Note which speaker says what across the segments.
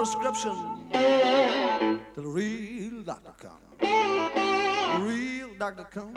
Speaker 1: Prescription till the real doctor comes. The real doctor comes.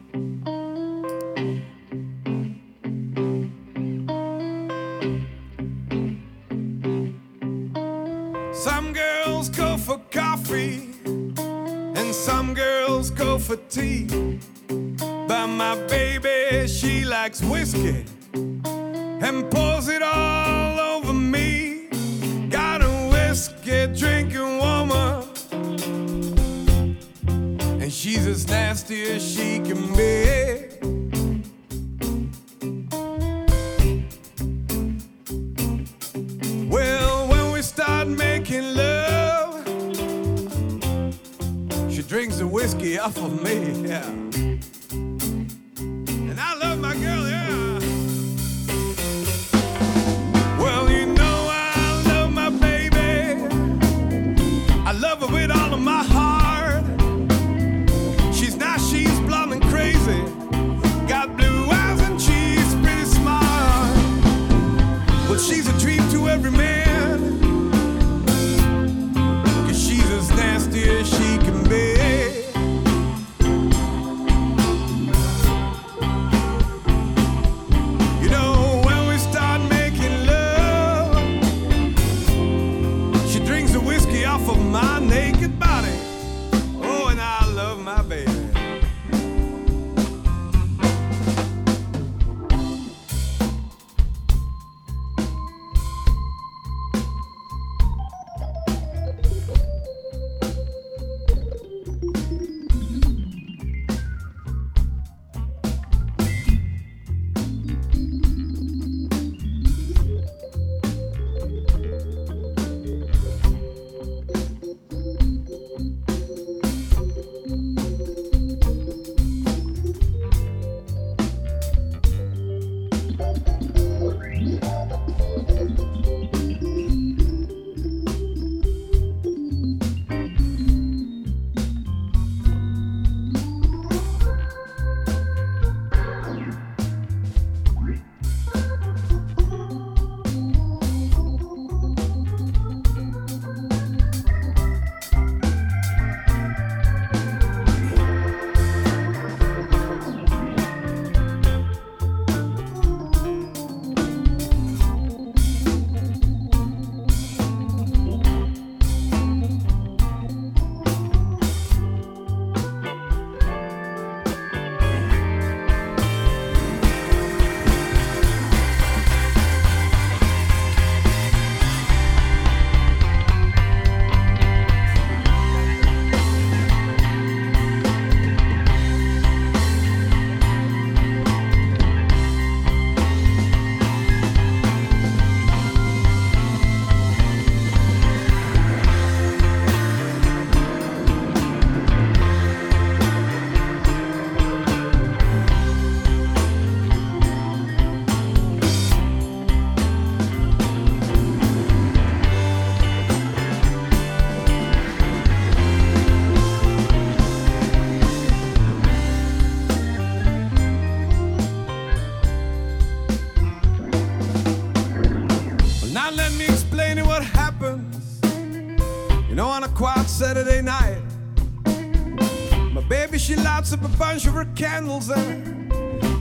Speaker 2: lights up a bunch of her candles and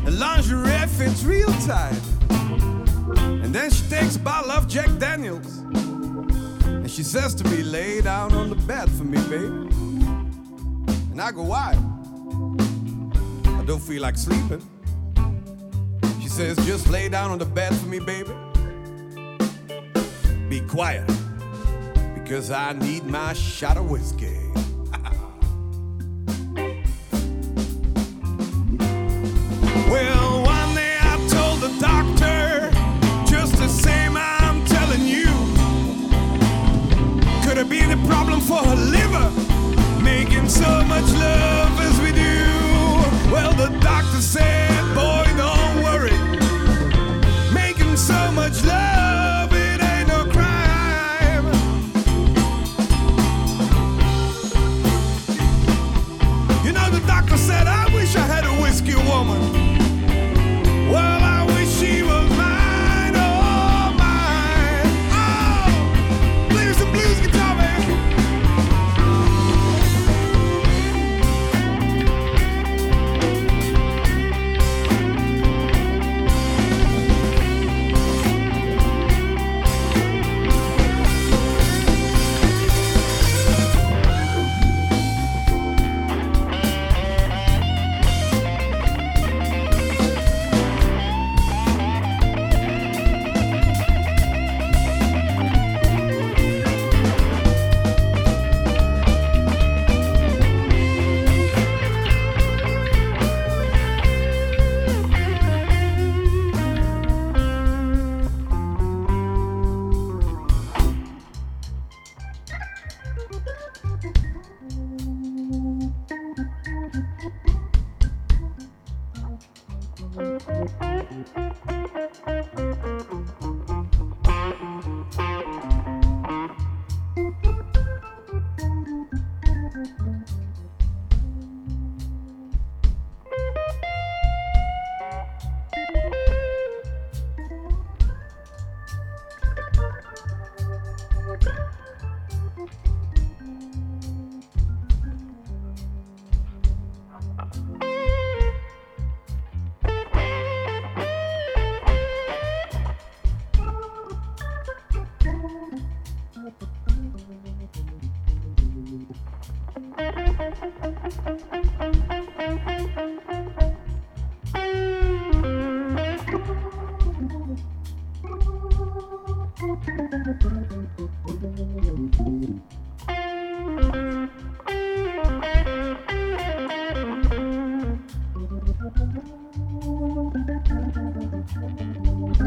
Speaker 2: the lingerie fits real tight. And then she takes a bottle of Jack Daniels and she says to me, "Lay down on the bed for me, baby." And I go, "Why?" I don't feel like sleeping. She says, "Just lay down on the bed for me, baby." Be quiet, because I need my shot of whiskey.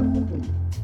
Speaker 3: ました。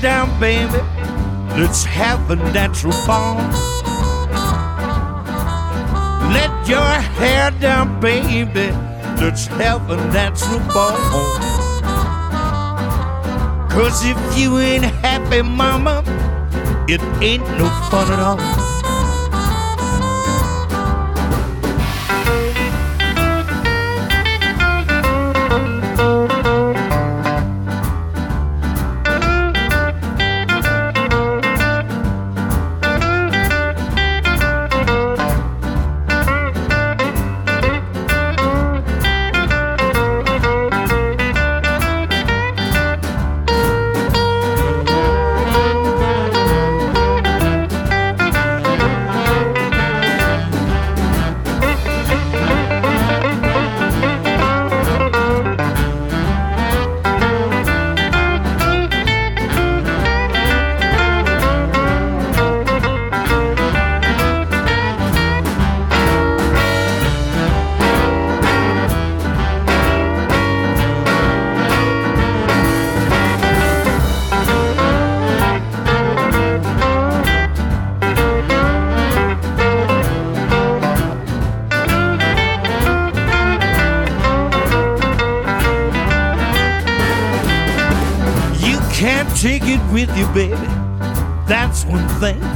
Speaker 3: Down, baby. Let's have a natural fall. Let your hair down, baby.
Speaker 4: let's have a natural ball. Cause if you ain't happy, mama, it ain't no fun at all.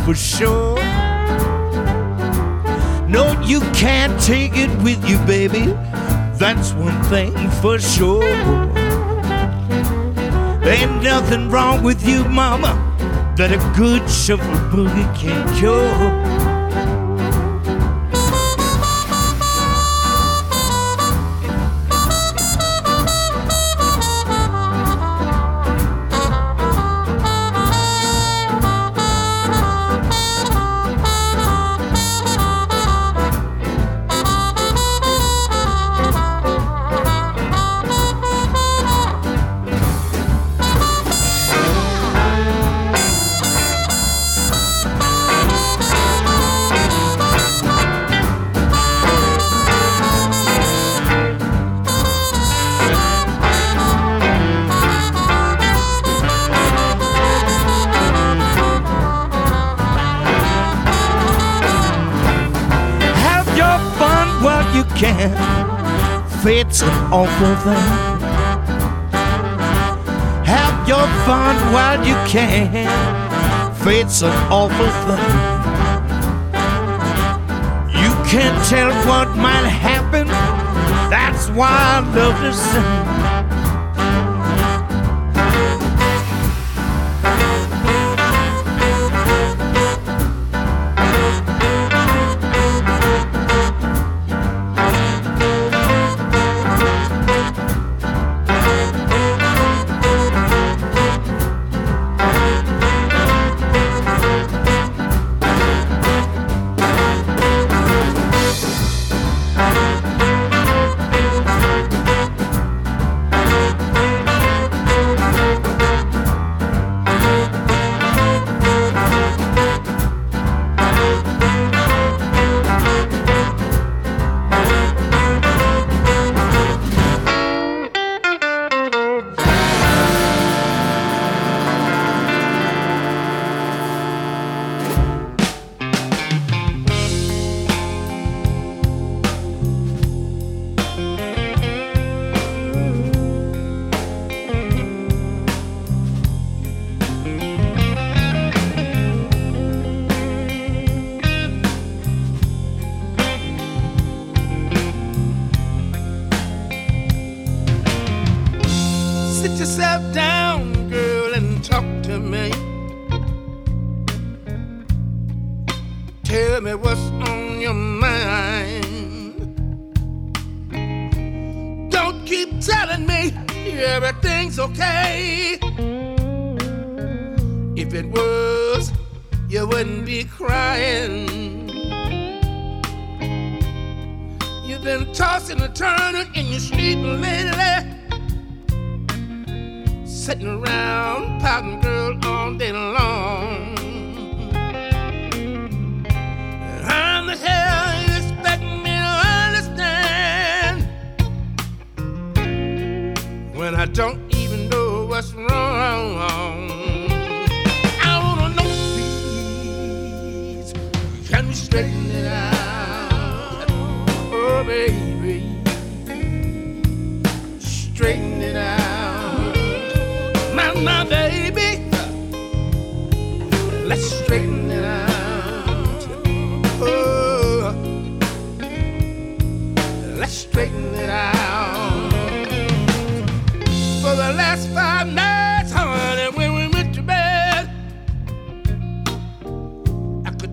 Speaker 4: For sure. No, you can't take it with you, baby. That's one thing for sure. Ain't nothing wrong with you, mama, that a good shuffle boogie can't cure. Thing. Have your fun while you can. Fate's an awful thing. You can't tell what might happen. That's why I love to sing.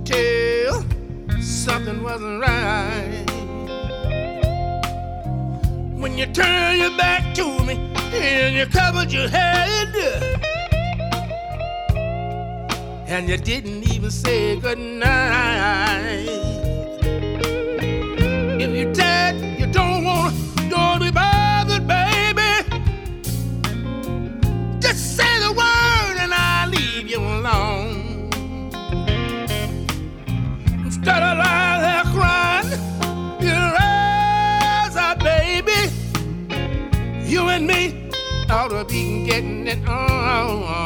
Speaker 4: tell something wasn't right. When you turned your back to me and you covered your head, and you didn't even say goodnight. If you dared and me ought to be getting it on.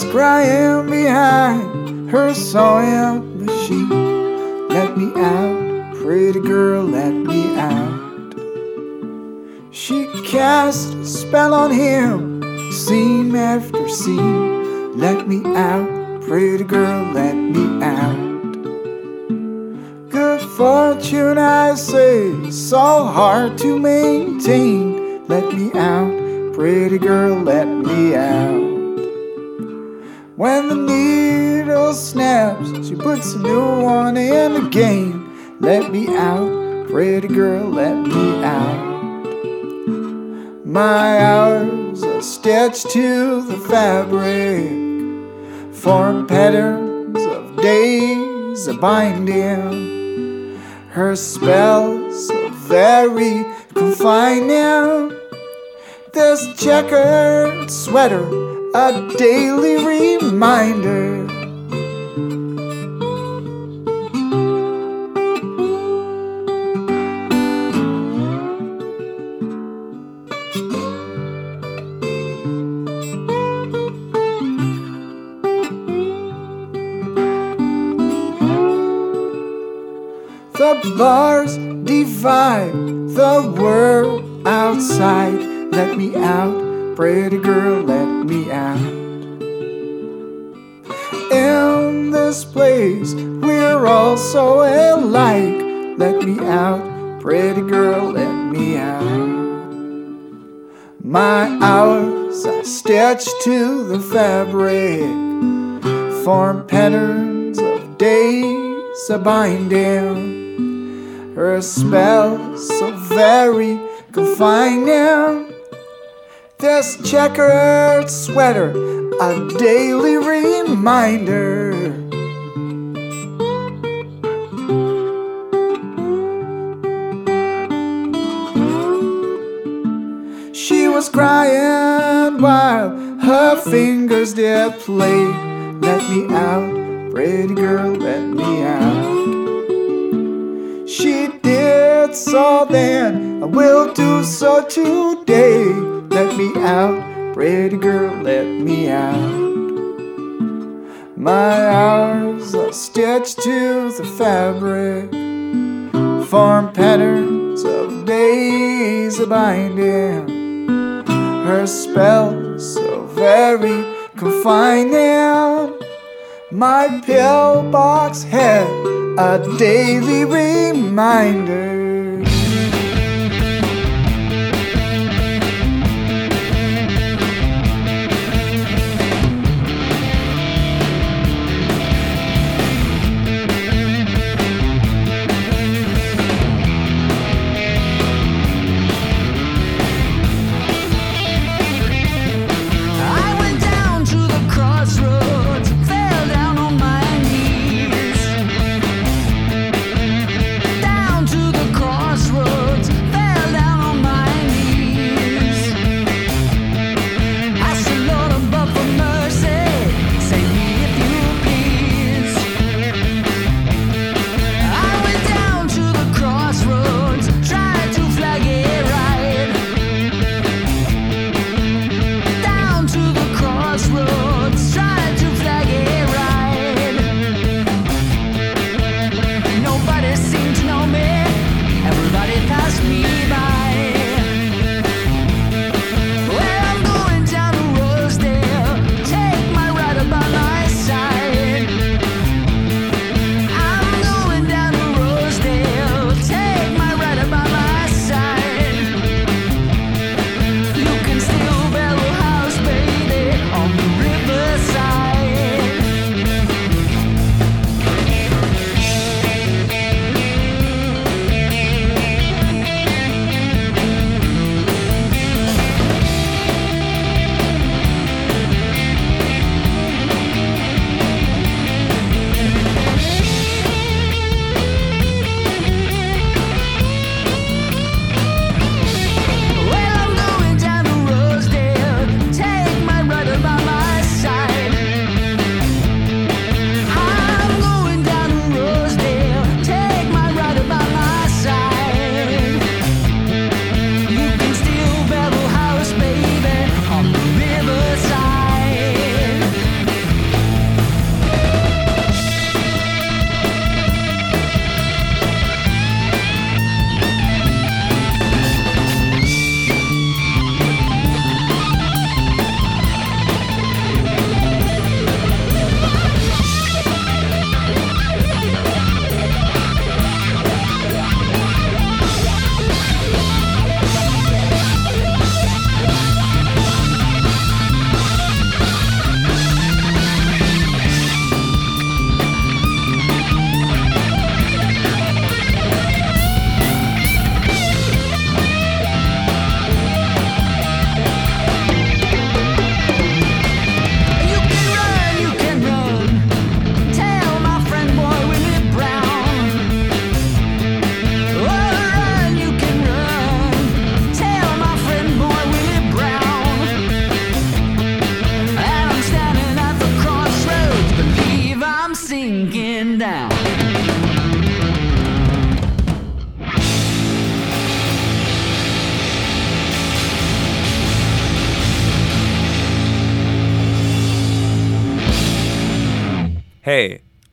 Speaker 5: Was crying behind her sewing machine. Let me out, pretty girl, let me out. She cast a spell on him, scene after scene. Let me out, pretty girl, let me out. Good fortune, I say, so hard to maintain. Let me out, pretty girl, let me out. When the needle snaps, she puts a new one in the game. Let me out, pretty girl, let me out. My hours are stitched to the fabric, form patterns of days a binding. Her spells so very confining. This checkered sweater a daily reminder. The bars divide the world outside. Let me out, pretty girl, let me out. In this place, we're all so alike. Let me out, pretty girl, let me out. My hours are stitched to the fabric, form patterns of days a binding. Her spell so very confining. This checkered sweater, a daily reminder. She was crying while her fingers did play. Let me out, pretty girl, let me out. She did so then, I will do so today. Let me out, pretty girl, let me out. My hours are stitched to the fabric, form patterns of days a binding. Her spell so very confining. My pillbox had a daily reminder.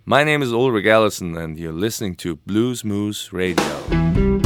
Speaker 6: My
Speaker 7: name is Ulrich Elison, and you're listening to Blues Moose Radio.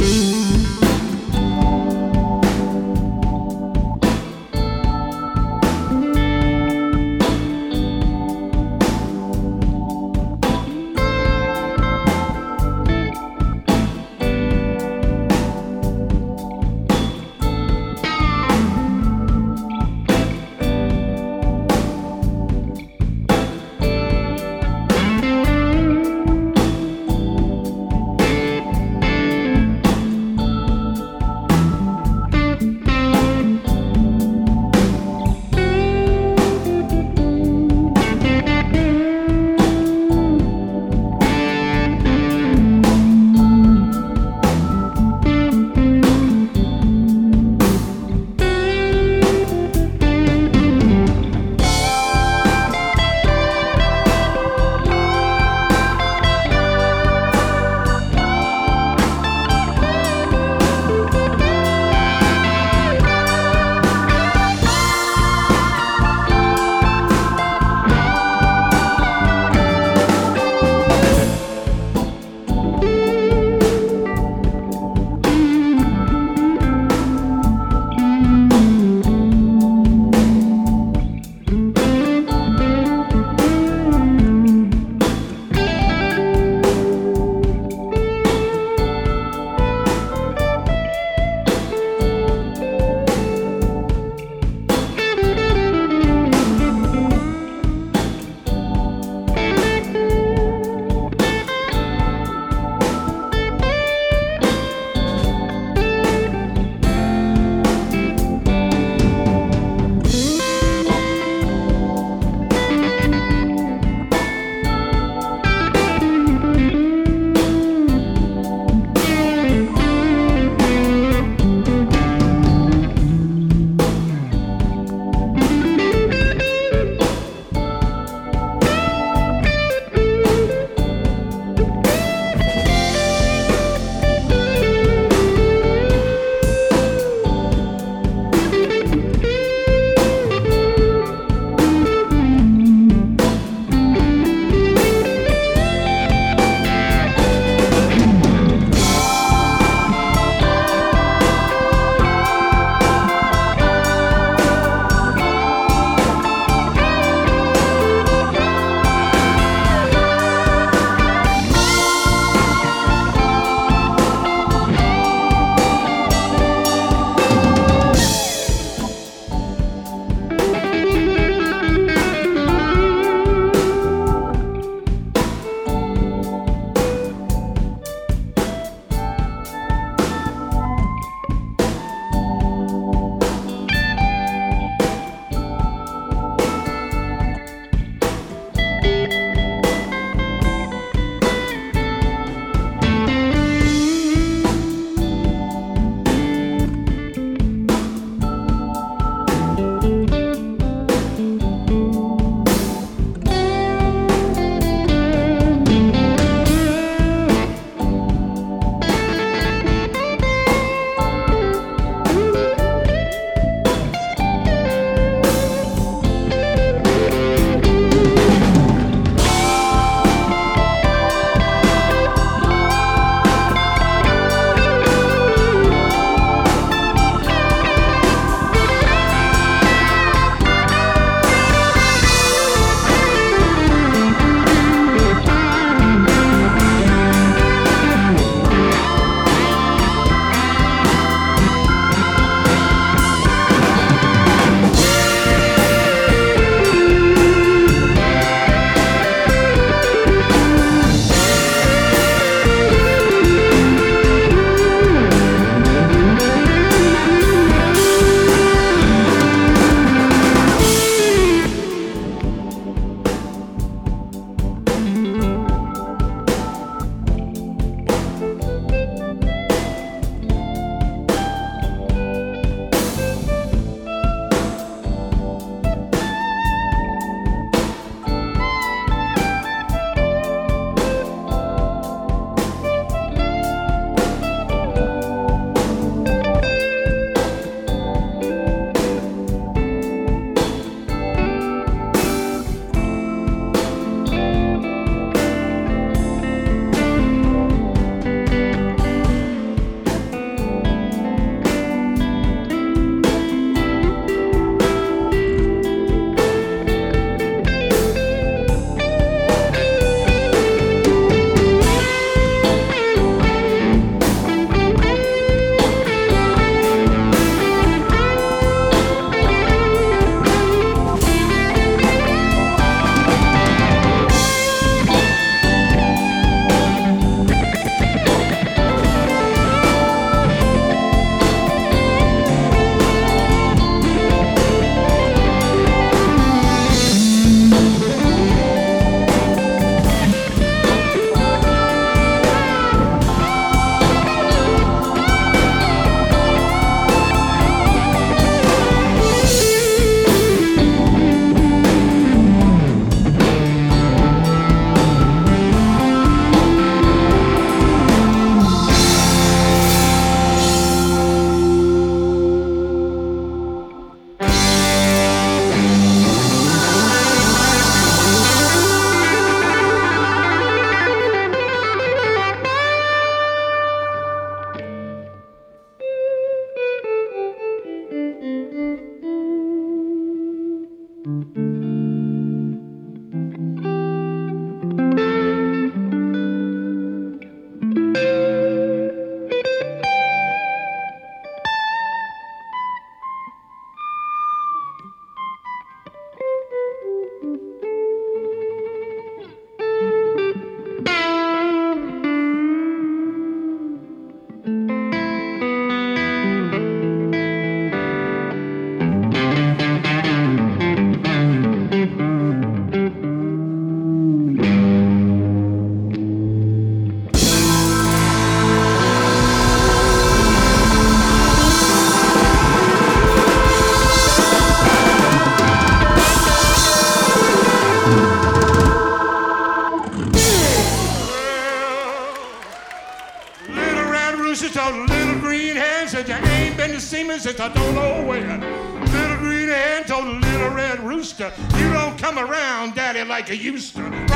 Speaker 8: Like you used to.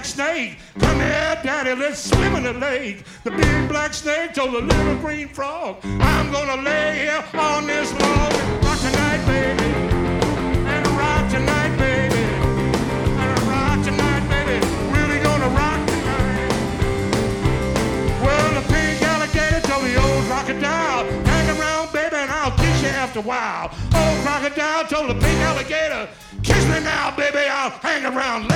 Speaker 8: Black snake, Come here, daddy, let's swim in the lake. The big black snake told a little green frog, I'm gonna lay here on this log and rock tonight, baby. And rock tonight, baby. And rock tonight, baby. Really gonna rock tonight. Well, the pink alligator told the old crocodile, Hang around, baby, and I'll kiss you after a while. Old crocodile told the pink alligator, Kiss me now, baby, I'll hang around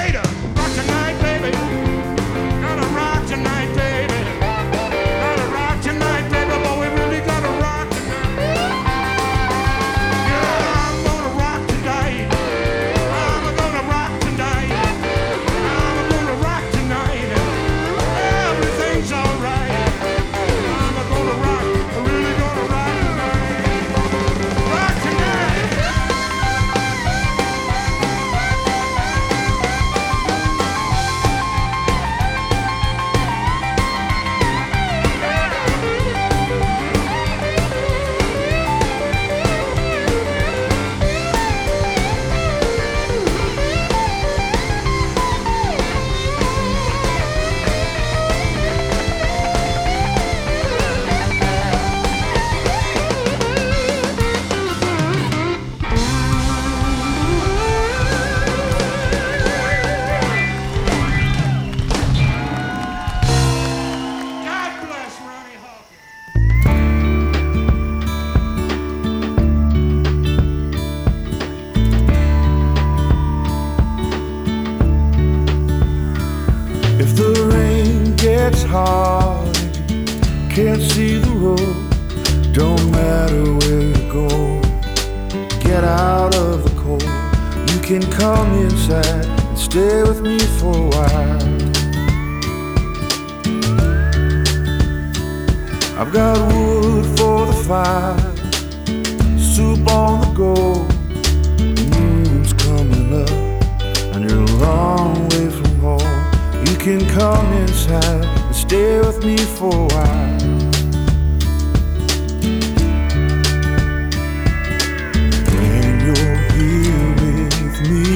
Speaker 5: can't see the road, don't matter where you go. Get out of the cold. You can come inside and stay with me for a while. I've got wood for the fire, soup on the go. The moon's coming up, and you're a long way from home. You can come inside stay with me for a while. When you're here with me,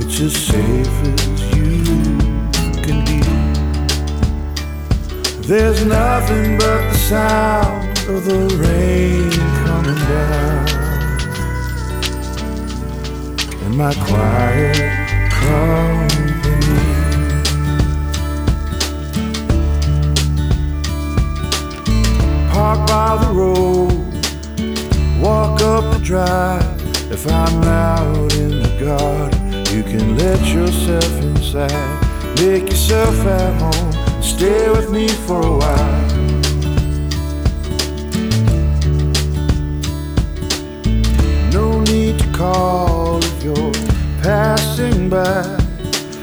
Speaker 5: it's as safe as you can be. There's nothing but the sound of the rain coming down and my quiet company. Park by the road, walk up the drive. If I'm out in the garden, you can let yourself inside. Make yourself at home, stay with me for a while. No need to call if you're passing by.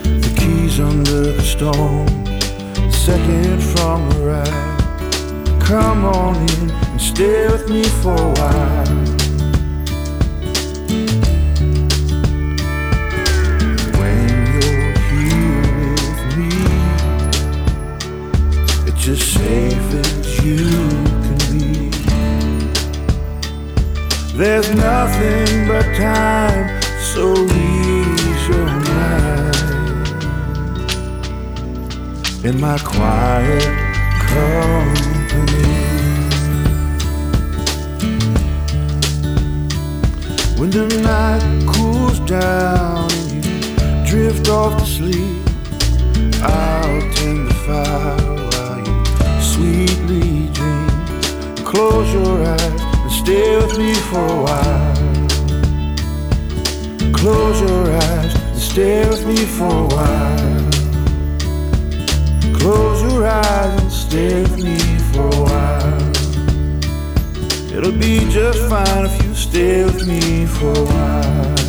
Speaker 5: The keys under the stone, second from the right come on in and stay with me for a while. When you're here with me, it's as safe as you can be.
Speaker 4: There's nothing but time, so ease your mind. In my quiet home. When the night cools down and you drift off to sleep, I'll tend the fire while you sweetly dream. Close your eyes and stay with me for a while. Close your eyes and stay with me for a while. Close your eyes and stay with me for a while. It'll be just fine if you stay with me for a while.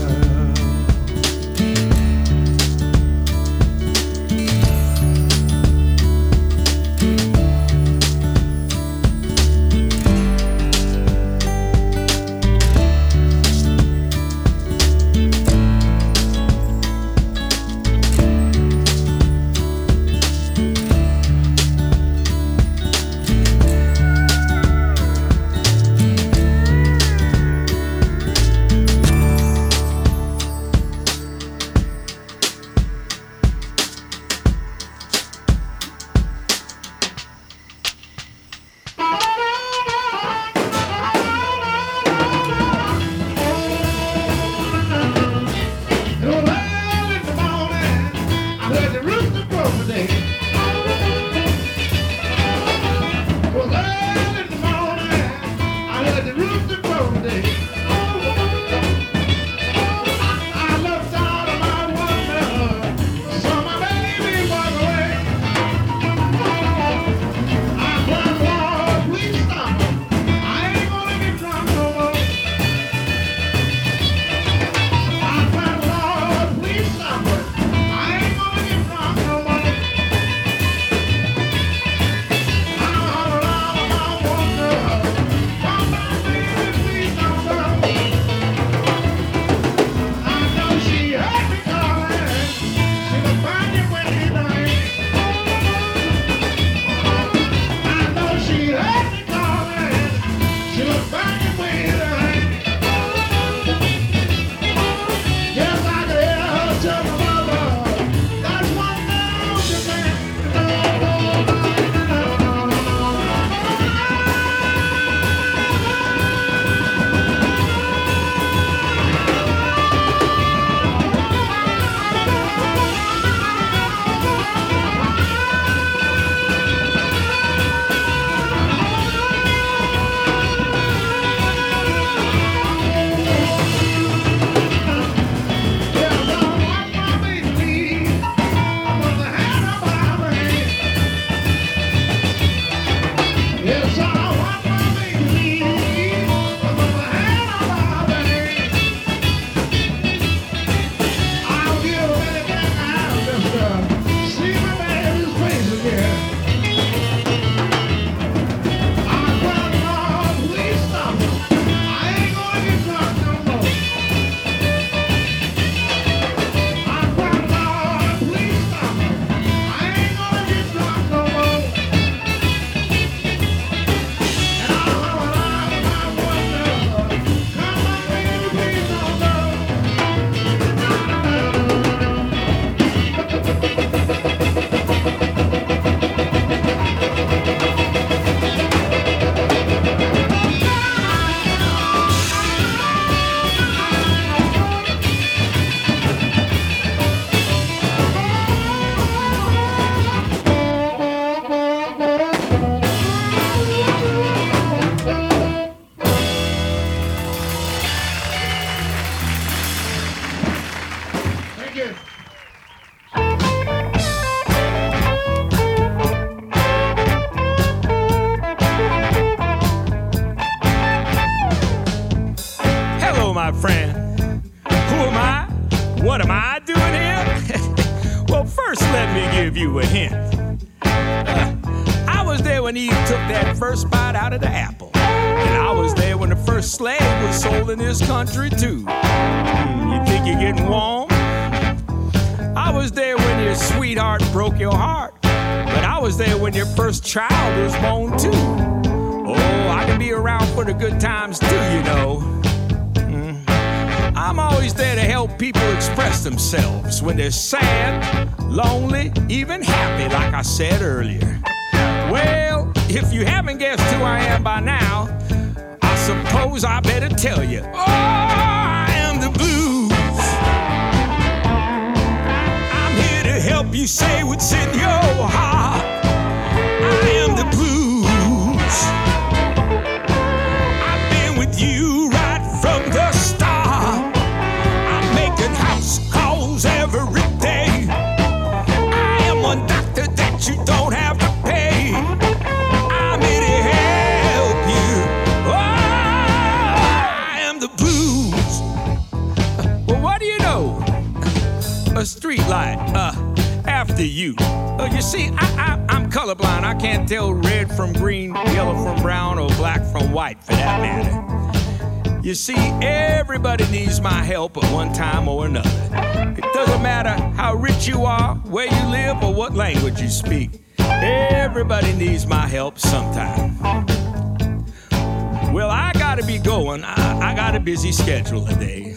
Speaker 9: country too. Hmm, you think you're getting warm? I was there when your sweetheart broke your heart, but I was there when your first child was born too. Oh, I can be around for the good times too, you know. Hmm. I'm always there to help people express themselves when they're sad, lonely, even happy, like I said earlier. see, I, I, am colorblind. I can't tell red from green, yellow from brown, or black from white for that matter. You see, everybody needs my help at one time or another. It doesn't matter how rich you are, where you live, or what language you speak. Everybody needs my help sometime. Well, I gotta be going. I, I got a busy schedule today.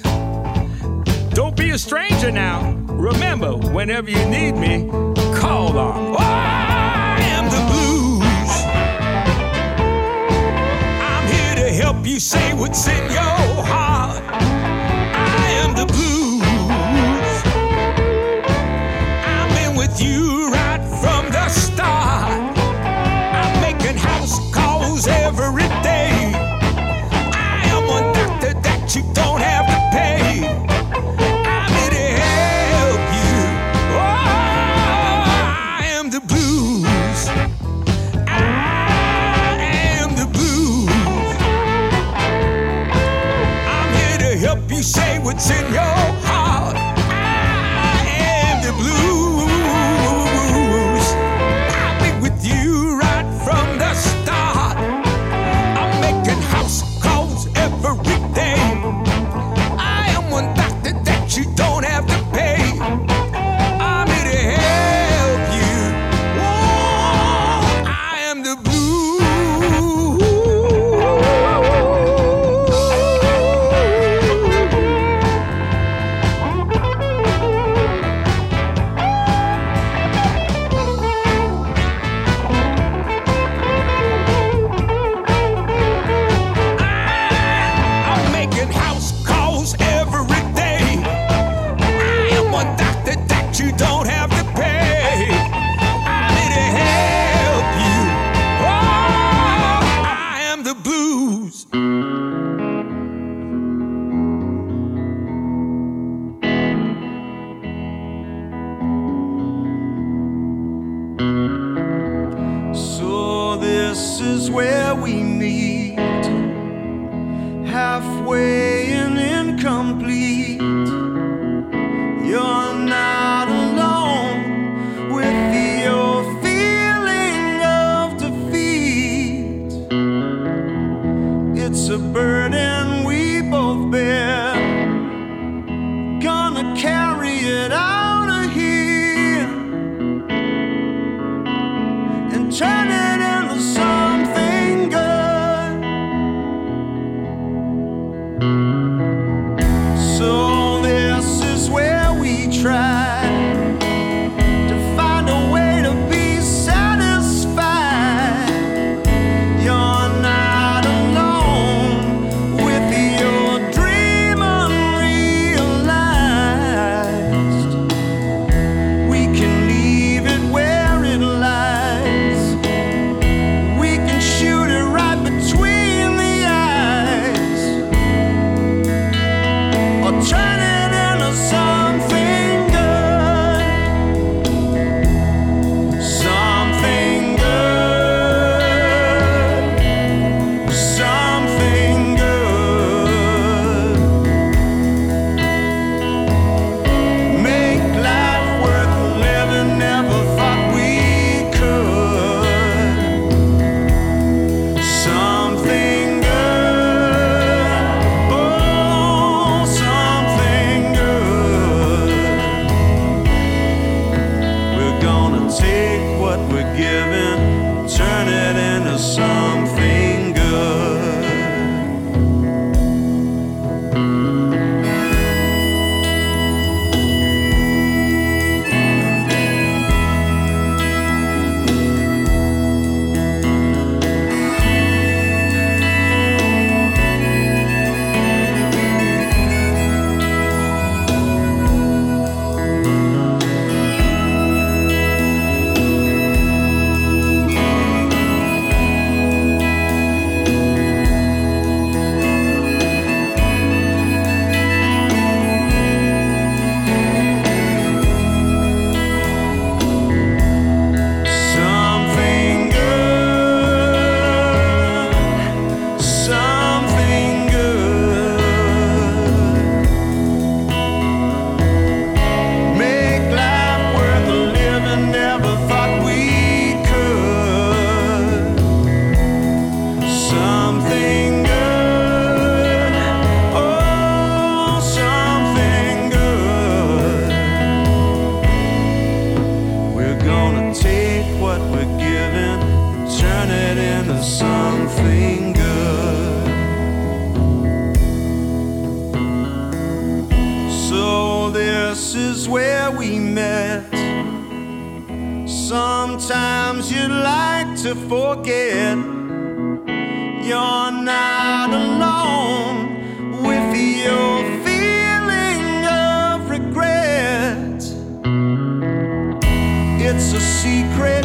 Speaker 9: Don't be a stranger now. Remember, whenever you need me, called on. I am the blues. I'm here to help you say what's in your heart.
Speaker 5: where we met.
Speaker 10: Sometimes you'd like to forget you're not alone with your feeling of regret. It's a secret.